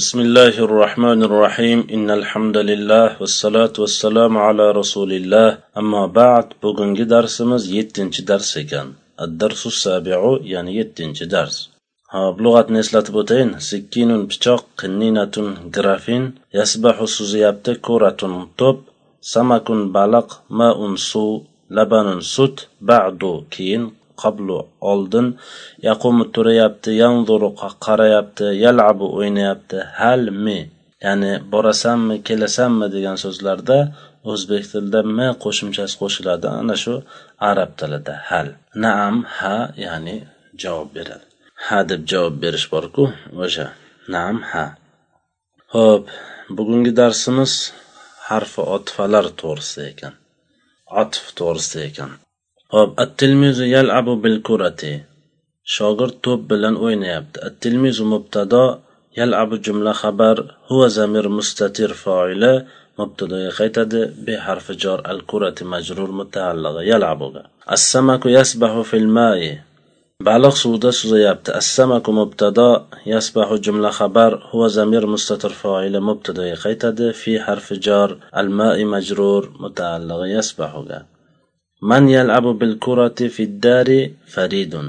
بسم الله الرحمن الرحيم إن الحمد لله والصلاة والسلام على رسول الله أما بعد بغن درسمز يتنج درس كان الدرس السابع يعني يتنج درس ها بلغة نسلة بوتين سكين بشاق قنينة جرافين يسبح سوزيابت كرة طب سمك بلق ماء سو لبن سوت بعد كين qablu oldin yaqumu turayapti yanzuru qarayapti yalabu o'ynayapti. Hal mi? Ya'ni borasanmi kelasanmi degan so'zlarda o'zbek tilida m qo'shimchasi qo'shiladi. Ana shu arab tilida hal. Naam ha ya'ni javob beradi. Ha deb javob berish borku o'sha. Naam ha. Ho'p bugungi darsimiz harfi otfalar to'g'risida ekan. Atf to'g'risida ekan. هوب التلميذ يلعب بالكرة شاغر توب بلن وين يبت التلميذ مبتدا يلعب جملة خبر هو زمير مستتر فاعل مبتدا يخيتد بحرف جار الكرة مجرور متعلق يلعب السمك يسبح في الماء بالغ سودا سودا السمك مبتدا يسبح جملة خبر هو زمير مستتر فاعل مبتدا يخيتد في حرف جار الماء مجرور متعلق يسبح غير. Man yalabu bil kurati fiddari faridun.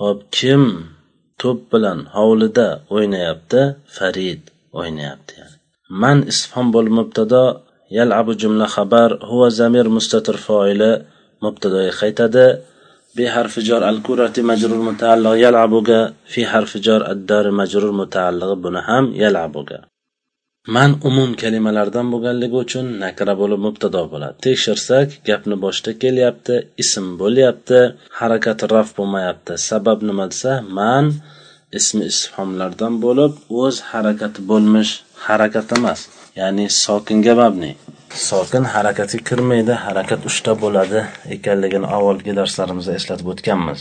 Hop kim to'p bilan hovlida o'ynayapti? Farid o'ynayapti yani. Man istifhom bo'lib mubtado yalabu jumla xabar huwa zamir mustatir foili mubtadoga qaytadi. Bi harfi jar al kurati majrur mutaalliq yalabuga fi harfi jar ad majrur mutaalliq buni ham yalabuga. Man umum kalimalardan bo'lganligi uchun nakra bo'lib mubtado bo'ladi. Tekshirsak gapni boshida kelyapti ism bo'lyapti harakati raf bo'lmayapti. Sabab nima desa man ismi isfhomlardan bo'lib o'z harakati bo'lmish harakat emas ya'ni sokinga mabni. Sokin harakatga kirmaydi harakat uchta bo'ladi ekanligini avvalgi darslarimizda eslatib o'tganmiz.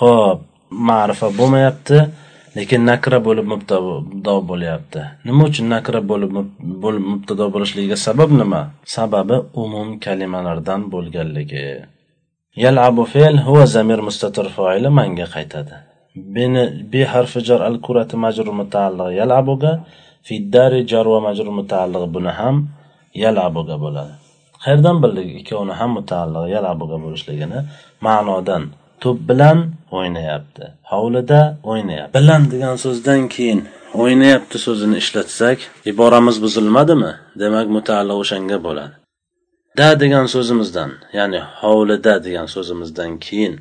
Ho'p ma'rifa bo'lmayapti. Lekin nakra bo'lib mubtado bo'lyapti. Nima uchun nakra bo'lib bo'lib mubtado bo'lishligiga sabab nima? Sababi umum kalimalardan bo'lganligi. Yalabu fe'l huwa zamir mustatir foili manga qaytadi. Bini bi harfi jar al kurati majrur mutaalliq yalabuga fi dari jar va majrur mutaalliq buni ham yalabuga bo'ladi. Qayerdan bildik ikkovini ham mutaalliq yalabuga bo'lishligini? Ma'nodan. To'p bilan o'ynayapti. Hovlida o'ynayapti. Bilan degan so'zdan keyin o'ynayapti so'zini ishlatsak iboramiz buzilmadimi? Demak mutaalliq o'shanga bo'ladi. Da degan so'zimizdan ya'ni hovlida degan so'zimizdan keyin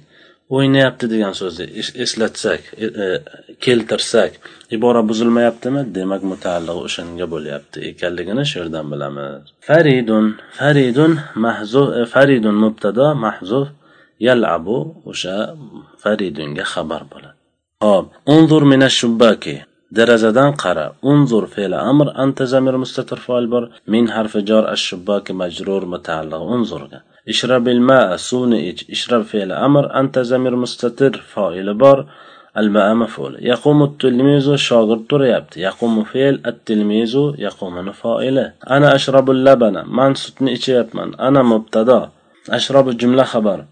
o'ynayapti degan so'zni eslatsak e, e, keltirsak ibora buzilmayaptimi? Demak mutaalliq o'shanga bo'lyapti ekanligini shu yerdan bilamiz. Faridun faridun mahzuf faridun mubtado mahzuf يلعبوا وشا فريد خبر بلا خب انظر من الشباك. درزدان قرا. انظر في الأمر انت زمير مستتر فالبر من حرف جار الشباك مجرور متعلق. انظر اشرب الماء. سوني اج اشرب في الأمر انت زمير مستتر فالبر الماء مفول يقوم التلميذ شاغر طريبت يقوم فعل. التلميذ يقوم فاعله. أنا اشرب اللبن. من ستن أجيب من. أنا مبتدا. اشرب جمله خبر.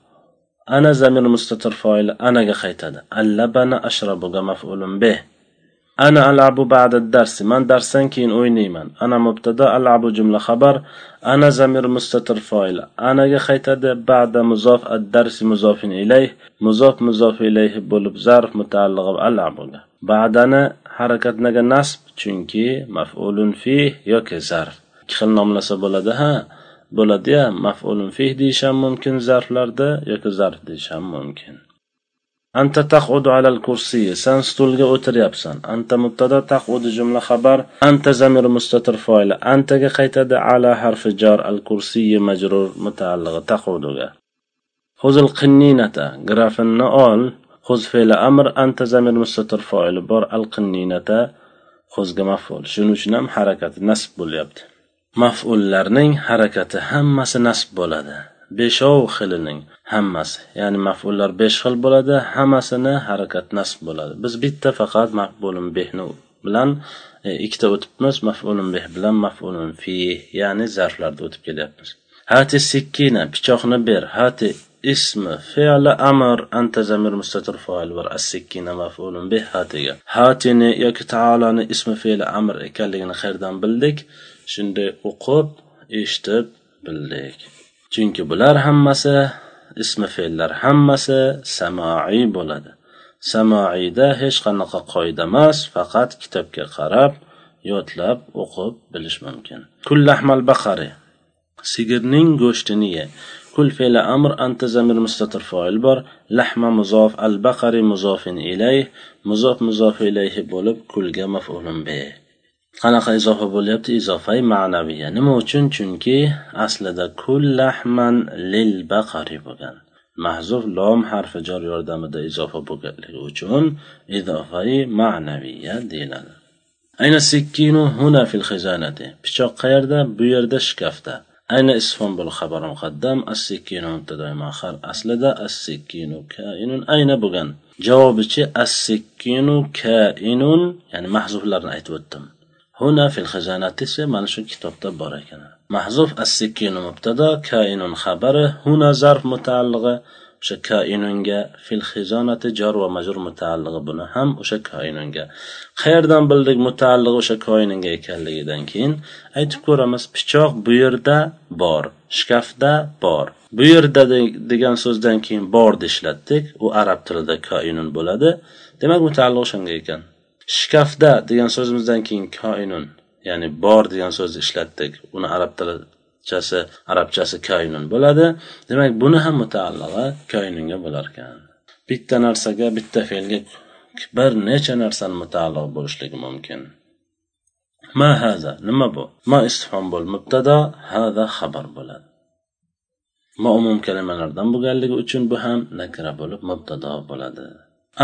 أنا زمير مستتر فاعل أنا qaytadi allabana ashrabuga maf'ulun bih أنا ألعب بعد الدرس. من درسان كين أوينيمن أنا مبتدأ ألعب جملة خبر. أنا زمير مستتر فاعل أنا خيتد بعد مضاف الدرس مضاف إليه. مضاف مضاف إليه بولب ظرف متعلق بألعب بعد أنا حركة نجا نصب چونكي مفعول فيه يوكي ظرف. كخل نملسة بولدها bo'ladiya maf'ulun fih deyish ham mumkin zarflarda yoki zarf deyish ham mumkin. Anta taqudu alal kursiy san stulga o'tiryapsan. Anta mubtada taqudu jumla xabar. Anta zamir mustatir foili antaga qaytadi ala harfi jar al kursiyi majrur mutaallig'i taquduga. Xuzil qinninata grafinni ol. Xuz fe'li amr anta zamir mustatir foili bor al qinninata xuzga maf'ul. Shuning uchun ham harakati nasb bo'lyapti. Maf'ullarning harakati hammasi nasb bo'ladi. Beshov xilining hammasi ya'ni maf'ullar besh xil bo'ladi hammasini harakat nasb bo'ladi. Biz bitta faqat maf'ulun behni bilan e, ikkita o'tibmiz maf'ulun beh bilan maf'ulun fi ya'ni zarflarda o'tib kelyapmiz hati sikkina pichoqni ber hati اسم فعل أمر أنت زمير مستتر فاعل ور السكينة مفعول به هاتيga هاتini yoki taoloni ismi fe'li amr ekanligini qayerdan bildik shunday o'qib eshitib bildik chunki bular hammasi ismi fe'llar hammasi samoiy bo'ladi samoiyda hech qanaqa qoida emas faqat kitobga qarab yodlab o'qib bilish mumkin kullahmal baqari sigirning go'shtini ye كل فعل أمر أنت زمير مستتر فاعل بار لحم مضاف البقري مضاف إليه مضاف مضاف إليه bo'lib kulga maf'ulun be qanaqa izofa bo'lyapti izofai ma'naviya nima uchun chunki aslida kul lahman lil baqari bo'lgan mahzuf lom harfi jor yordamida izofa bo'lganligi uchun izofai ma'naviya deyiladi ayna sikkinu huna fil xizanati pichoq qayerda bu yerda shkafda أين اسم بالخبر مقدم السكين مبتدا مؤخر أصلدا السكين كائن أين بغن جوابتي السكين كائن يعني محذوف لرنا أيتوتم هنا في الخزانة تسي من شو كتاب تبارك محذوف السكين مبتدا كائن خبره هنا ظرف متعلقة o'sha koinunga fil xizonati jor va majur mutaallig'i buni ham o'sha koinunga qayerdan bildik mutaallig'i o'sha koinunga ekanligidan keyin? Aytib ko'ramiz pichoq bu yerda bor shkafda bor. Bu yerda degan so'zdan keyin borni ishlatdik. U arab tilida koinun bo'ladi. Demak mutaalliq o'shanga ekan. Shkafda degan so'zimizdan keyin koinun ya'ni bor degan so'zni ishlatdik. Uni arab tili arabchasi arabchasi kaynun bo'ladi. Demak buni ham mutaallig'i koinunga bo'lar ekan. Bitta narsaga bitta fe'lga bir necha narsani mutaalliq bo'lishligi mumkin. Ma haza nima bu? Ma istifhom bo'l mubtado haza xabar bo'ladi. Ma umum kalimalardan bo'lganligi uchun bu ham nakra bo'lib mubtado bo'ladi.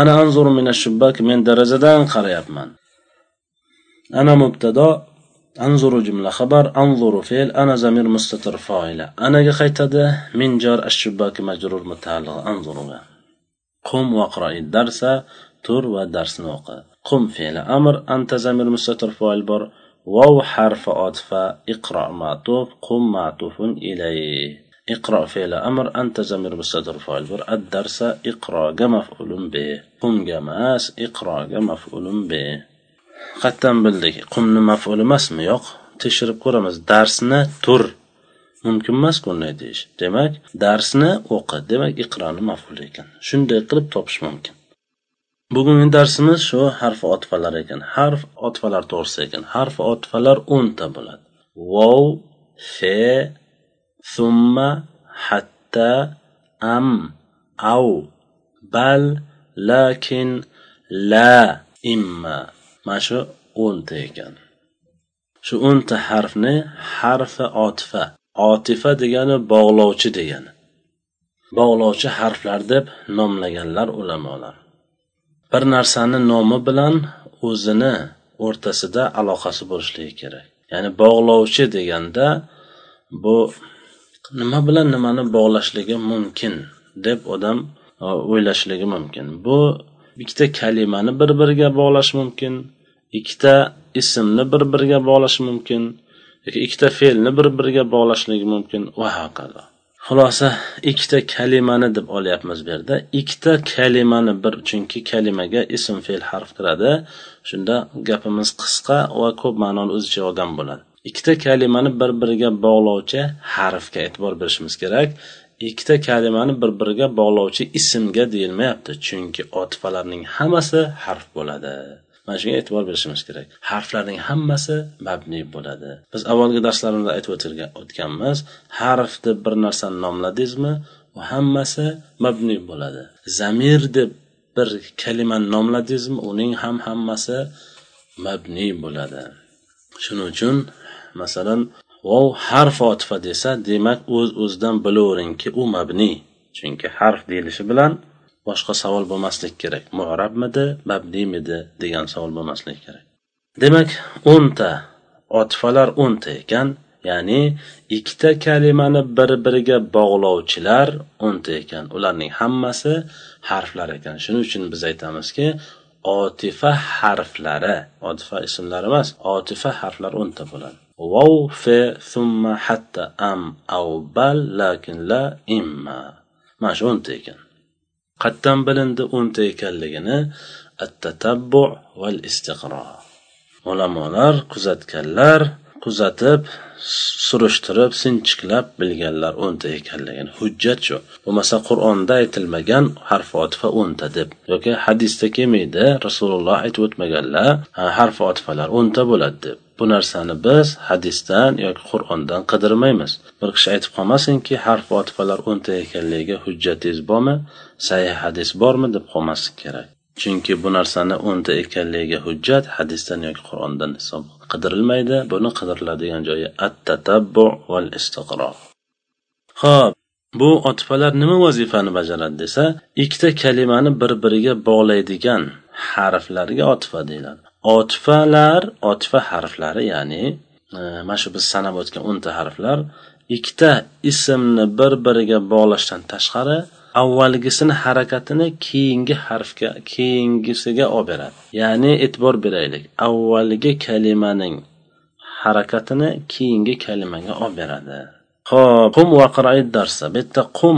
Ana anzuru mina shubbak men derazadan qarayapman. Ana mubtado أنظر جملة خبر أنظر فعل أنا زمير مستتر فاعلة. أنا قيتد من جار الشباك مجرور متعلق. أنظر قم واقرأ الدرس تر ودرس نوقع قم فعل أمر أنت زمير مستتر فاعل بر. واو حرف عطف اقرأ معطوف قم معطوف إليه. اقرأ فعل أمر أنت زمير مستتر فاعل بر. الدرس اقرأ مفعول به. قم جماس اقرأ مفعول به. Qayerdan bildik. Qumni maful emasmi? Yo'q. Tekshirib ko'ramiz. Darsni tur. Mumkin emasku unday deyish. Demak darsni o'qi. Demak iqroni maful ekan. Shunday qilib topish mumkin. Bugungi darsimiz shu harf otfalar ekan. Harf otfalar to'g'risida ekan. Harf otfalar o'nta bo'ladi. Vov fe summa hatta am au bal lakin la imma. Mana shu o'nta ekan. Shu o'nta harfni harfi otifa otifa degani bog'lovchi degani. Bog'lovchi harflar deb nomlaganlar ulamolar. Bir narsani nomi bilan o'zini o'rtasida aloqasi bo'lishligi kerak. Ya'ni bog'lovchi deganda bu nima bilan nimani bog'lashligi mumkin deb odam e, o'ylashligi mumkin. Bu ikkita kalimani bir biriga bog'lash mumkin ikkita ismni bir biriga bog'lash mumkin yoki ikkita fe'lni bir biriga bog'lashligi mumkin. Va hokazo xulosa ikkita kalimani deb olyapmiz bu yerda. Ikkita kalimani bir chunki kalimaga ism fe'l harf kiradi. Shunda gapimiz qisqa va ko'p ma'noni o'z ichiga olgan bo'ladi. Ikkita kalimani bir biriga bog'lovchi harfga e'tibor berishimiz kerak. Ikkita kalimani bir biriga bog'lovchi ismga deyilmayapti chunki otifalarning hammasi harf bo'ladi. Mana shunga e'tibor berishimiz kerak. Harflarning hammasi mabniy bo'ladi. Biz avvalgi darslarimizda aytib o'tganmiz harf deb bir narsani nomladingizmi u hammasi mabniy bo'ladi. Zamir deb bir kalimani nomladingizmi uning ham hammasi mabniy bo'ladi. Shuning uchun masalan vov harf otifa desa demak o'z uz o'zidan bilaveringki u mabni. Chunki harf deyilishi bilan boshqa savol bo'lmasligi kerak. Murabmidi mabniymidi degan savol bo'lmasligi kerak. Demak o'nta otifalar o'nta ekan ya'ni ikkita kalimani bir biriga bog'lovchilar o'nta ekan. Ularning hammasi harflar ekan. Shuning uchun biz aytamizki otifa harflari otifa ismlar emas otifa harflar o'nta bo'ladi. Vov fe summa hatta am au bal lakin la imma. Mana shu o'nta ekan. Qayerdan bilindi o'nta ekanligini attatabbu val istiqro. Ulamolar kuzatganlar kuzatib surishtirib sinchiklab bilganlar o'nta ekanligini. Hujjat shu. Bo'lmasa qur'onda aytilmagan harf otifa o'nta deb. Yoki hadisda kelmaydi rasululloh aytib o'tmaganlar harf otifalar o'nta bo'ladi deb. Bu narsani biz hadisdan yoki qur'ondan qidirmaymiz. Bir kishi aytib qolmasinki harf otifalar o'nta ekanligiga hujjatingiz bormi sahih hadis bormi deb qolmaslik kerak. Chunki bu narsani o'nta ekanligiga hujjat hadisdan yoki qur'ondan hisob qidirilmaydi. Buni qidiriladigan joyi at tatabbu val istiqro. Ho'p bu otifalar nima vazifani bajaradi desa ikkita kalimani bir biriga bog'laydigan harflarga otifa deyiladi. Otifalar otifa harflari ya'ni e, mana shu biz sanab o'tgan o'nta harflar ikkita ismni bir biriga bog'lashdan tashqari avvalgisini harakatini keyingi harfga keyingisiga olib beradi. Ya'ni e'tibor beraylik. Avvalgi kalimaning harakatini keyingi kalimaga olib beradi. Ho'p qum vaqrai darsa bu yerda qum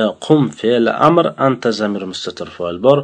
e, qum fe'li amr anta zamir mustatir fa'il bor.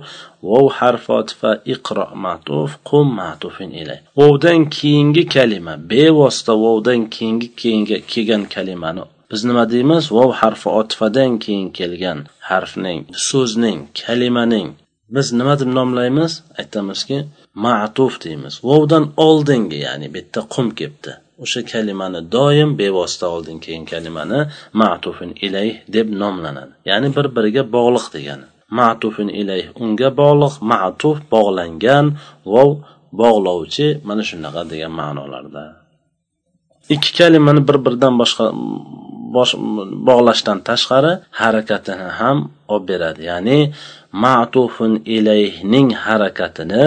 Vov harf otifa iqro matuf qum matufin ilay. Vovdan keyingi kalima. Bevosita vovdan keyingi keyingi kelgan kalimani. Biz nima deymiz? Vov harfi otifadan keyin kelgan harfning so'zning kalimaning. Biz nima deb nomlaymiz? Aytamizki matuf deymiz. Vovdan oldingi ya'ni bu yerda qum kelibdi o'sha kalimani doim bevosita oldin kelgan kalimani matufin ilayh deb nomlanadi. Ya'ni bir biriga bog'liq degani. Matufin ilayh unga bog'liq matuf bog'langan vov bog'lovchi mana shunaqa degan ma'nolarda. Ikki kalimani bir biridan boshqa bog'lashdan tashqari harakatini ham olib beradi. Ya'ni matufun ilayhning harakatini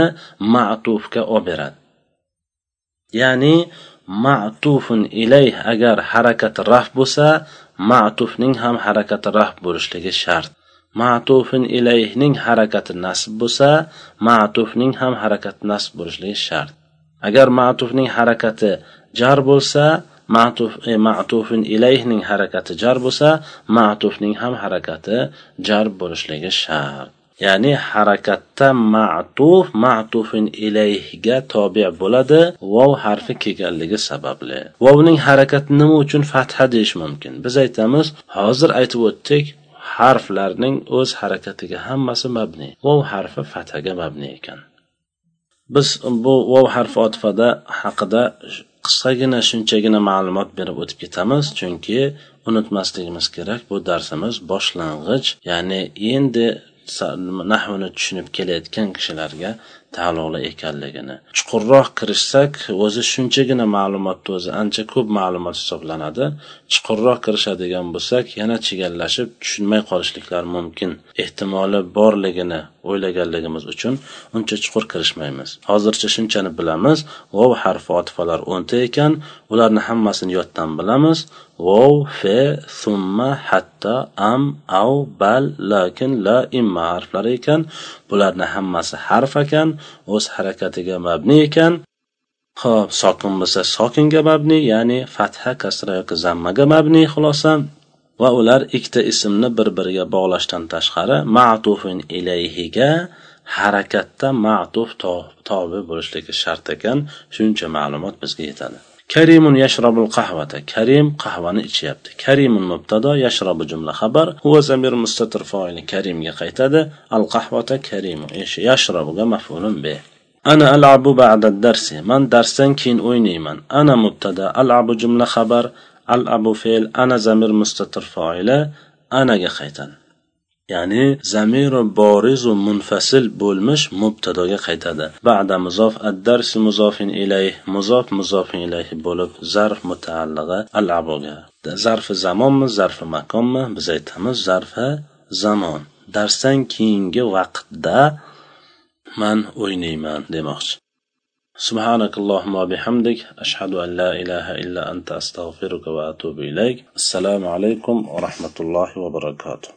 matufga olib beradi. Ya'ni matufun ilayh agar harakati raf bo'lsa matufning ham harakati raf bo'lishligi shart. Ma'tufun ilayhning harakati nasb bo'lsa matufning ham harakati nasb bo'lishligi shart. Agar matufning harakati jar bo'lsa ma'tuf e, ma'tufun ilayhning harakati jar bo'lsa ma'tufning ham harakati jar bo'lishligi shart. Ya'ni harakatda ma'tuf ma'tufin ilayhga tobi bo'ladi. Vov harfi kelganligi sababli. Vovning harakati nima uchun fatha deyish mumkin? Biz aytamiz hozir aytib o'tdik harflarning o'z harakatiga hammasi mabni vov harfi fathaga mabni ekan. Biz bu vov harfi otifada haqida qisqagina shunchagina ma'lumot berib o'tib ketamiz chunki unutmasligimiz kerak bu darsimiz boshlang'ich ya'ni endi nahvini tushunib kelayotgan kishilarga taalluqli ekanligini. Chuqurroq kirishsak o'zi shunchagina ma'lumotni o'zi ancha ko'p ma'lumot hisoblanadi. Chuqurroq kirishadigan bo'lsak yana chigallashib tushunmay qolishliklar mumkin. Ehtimoli borligini o'ylaganligimiz uchun uncha chuqur kirishmaymiz. Hozircha shunchani bilamiz. Vov harfi otifalar o'nta ekan. Ularni hammasini yoddan bilamiz. Vov fe summa hatta am av bal lakin la imma harflari ekan. Bularni hammasi harf ekan. O'z harakatiga mabni ekan. Ho'p sokin bo'lsa sokinga mabni ya'ni fatha kasra yoki zammaga mabni xulosa va ular ikkita ismni bir biriga bog'lashdan tashqari ma'tufin ilayhiga harakatda ma'tuf tobi bo'lishligi shart ekan. Shuncha ma'lumot bizga yetadi. Karimun yashrabul qahvata. Karim qahvani ichyapti. Karimun mubtado yashrabu jumla xabar. Huva zamir mustatir foili karimga qaytadi. Al qahvata karimu yashrabuga maf'ulun be ana alabu ba'da darsi man darsdan keyin o'ynayman. Ana mubtada alabu jumla xabar. Alabu fe'l ana zamir mustatir foili. Anaga qaytadi. ya'ni zamiri borizu munfasil bo'lmish mubtadoga qaytadi ba'da muzof ad-darsi muzofin ilayh muzof muzofin ilayh bo'lib zarf mutaallig'i al aboga zarfi zamonmi zarfi makonmi biz aytamiz zarfi zamon darsdan keyingi vaqtda man o'ynayman demoqchi سبحانك اللهم وبحمدك أشهد أن لا إله إلا أنت أستغفرك وأتوب إليك السلام عليكم ورحمة الله وبركاته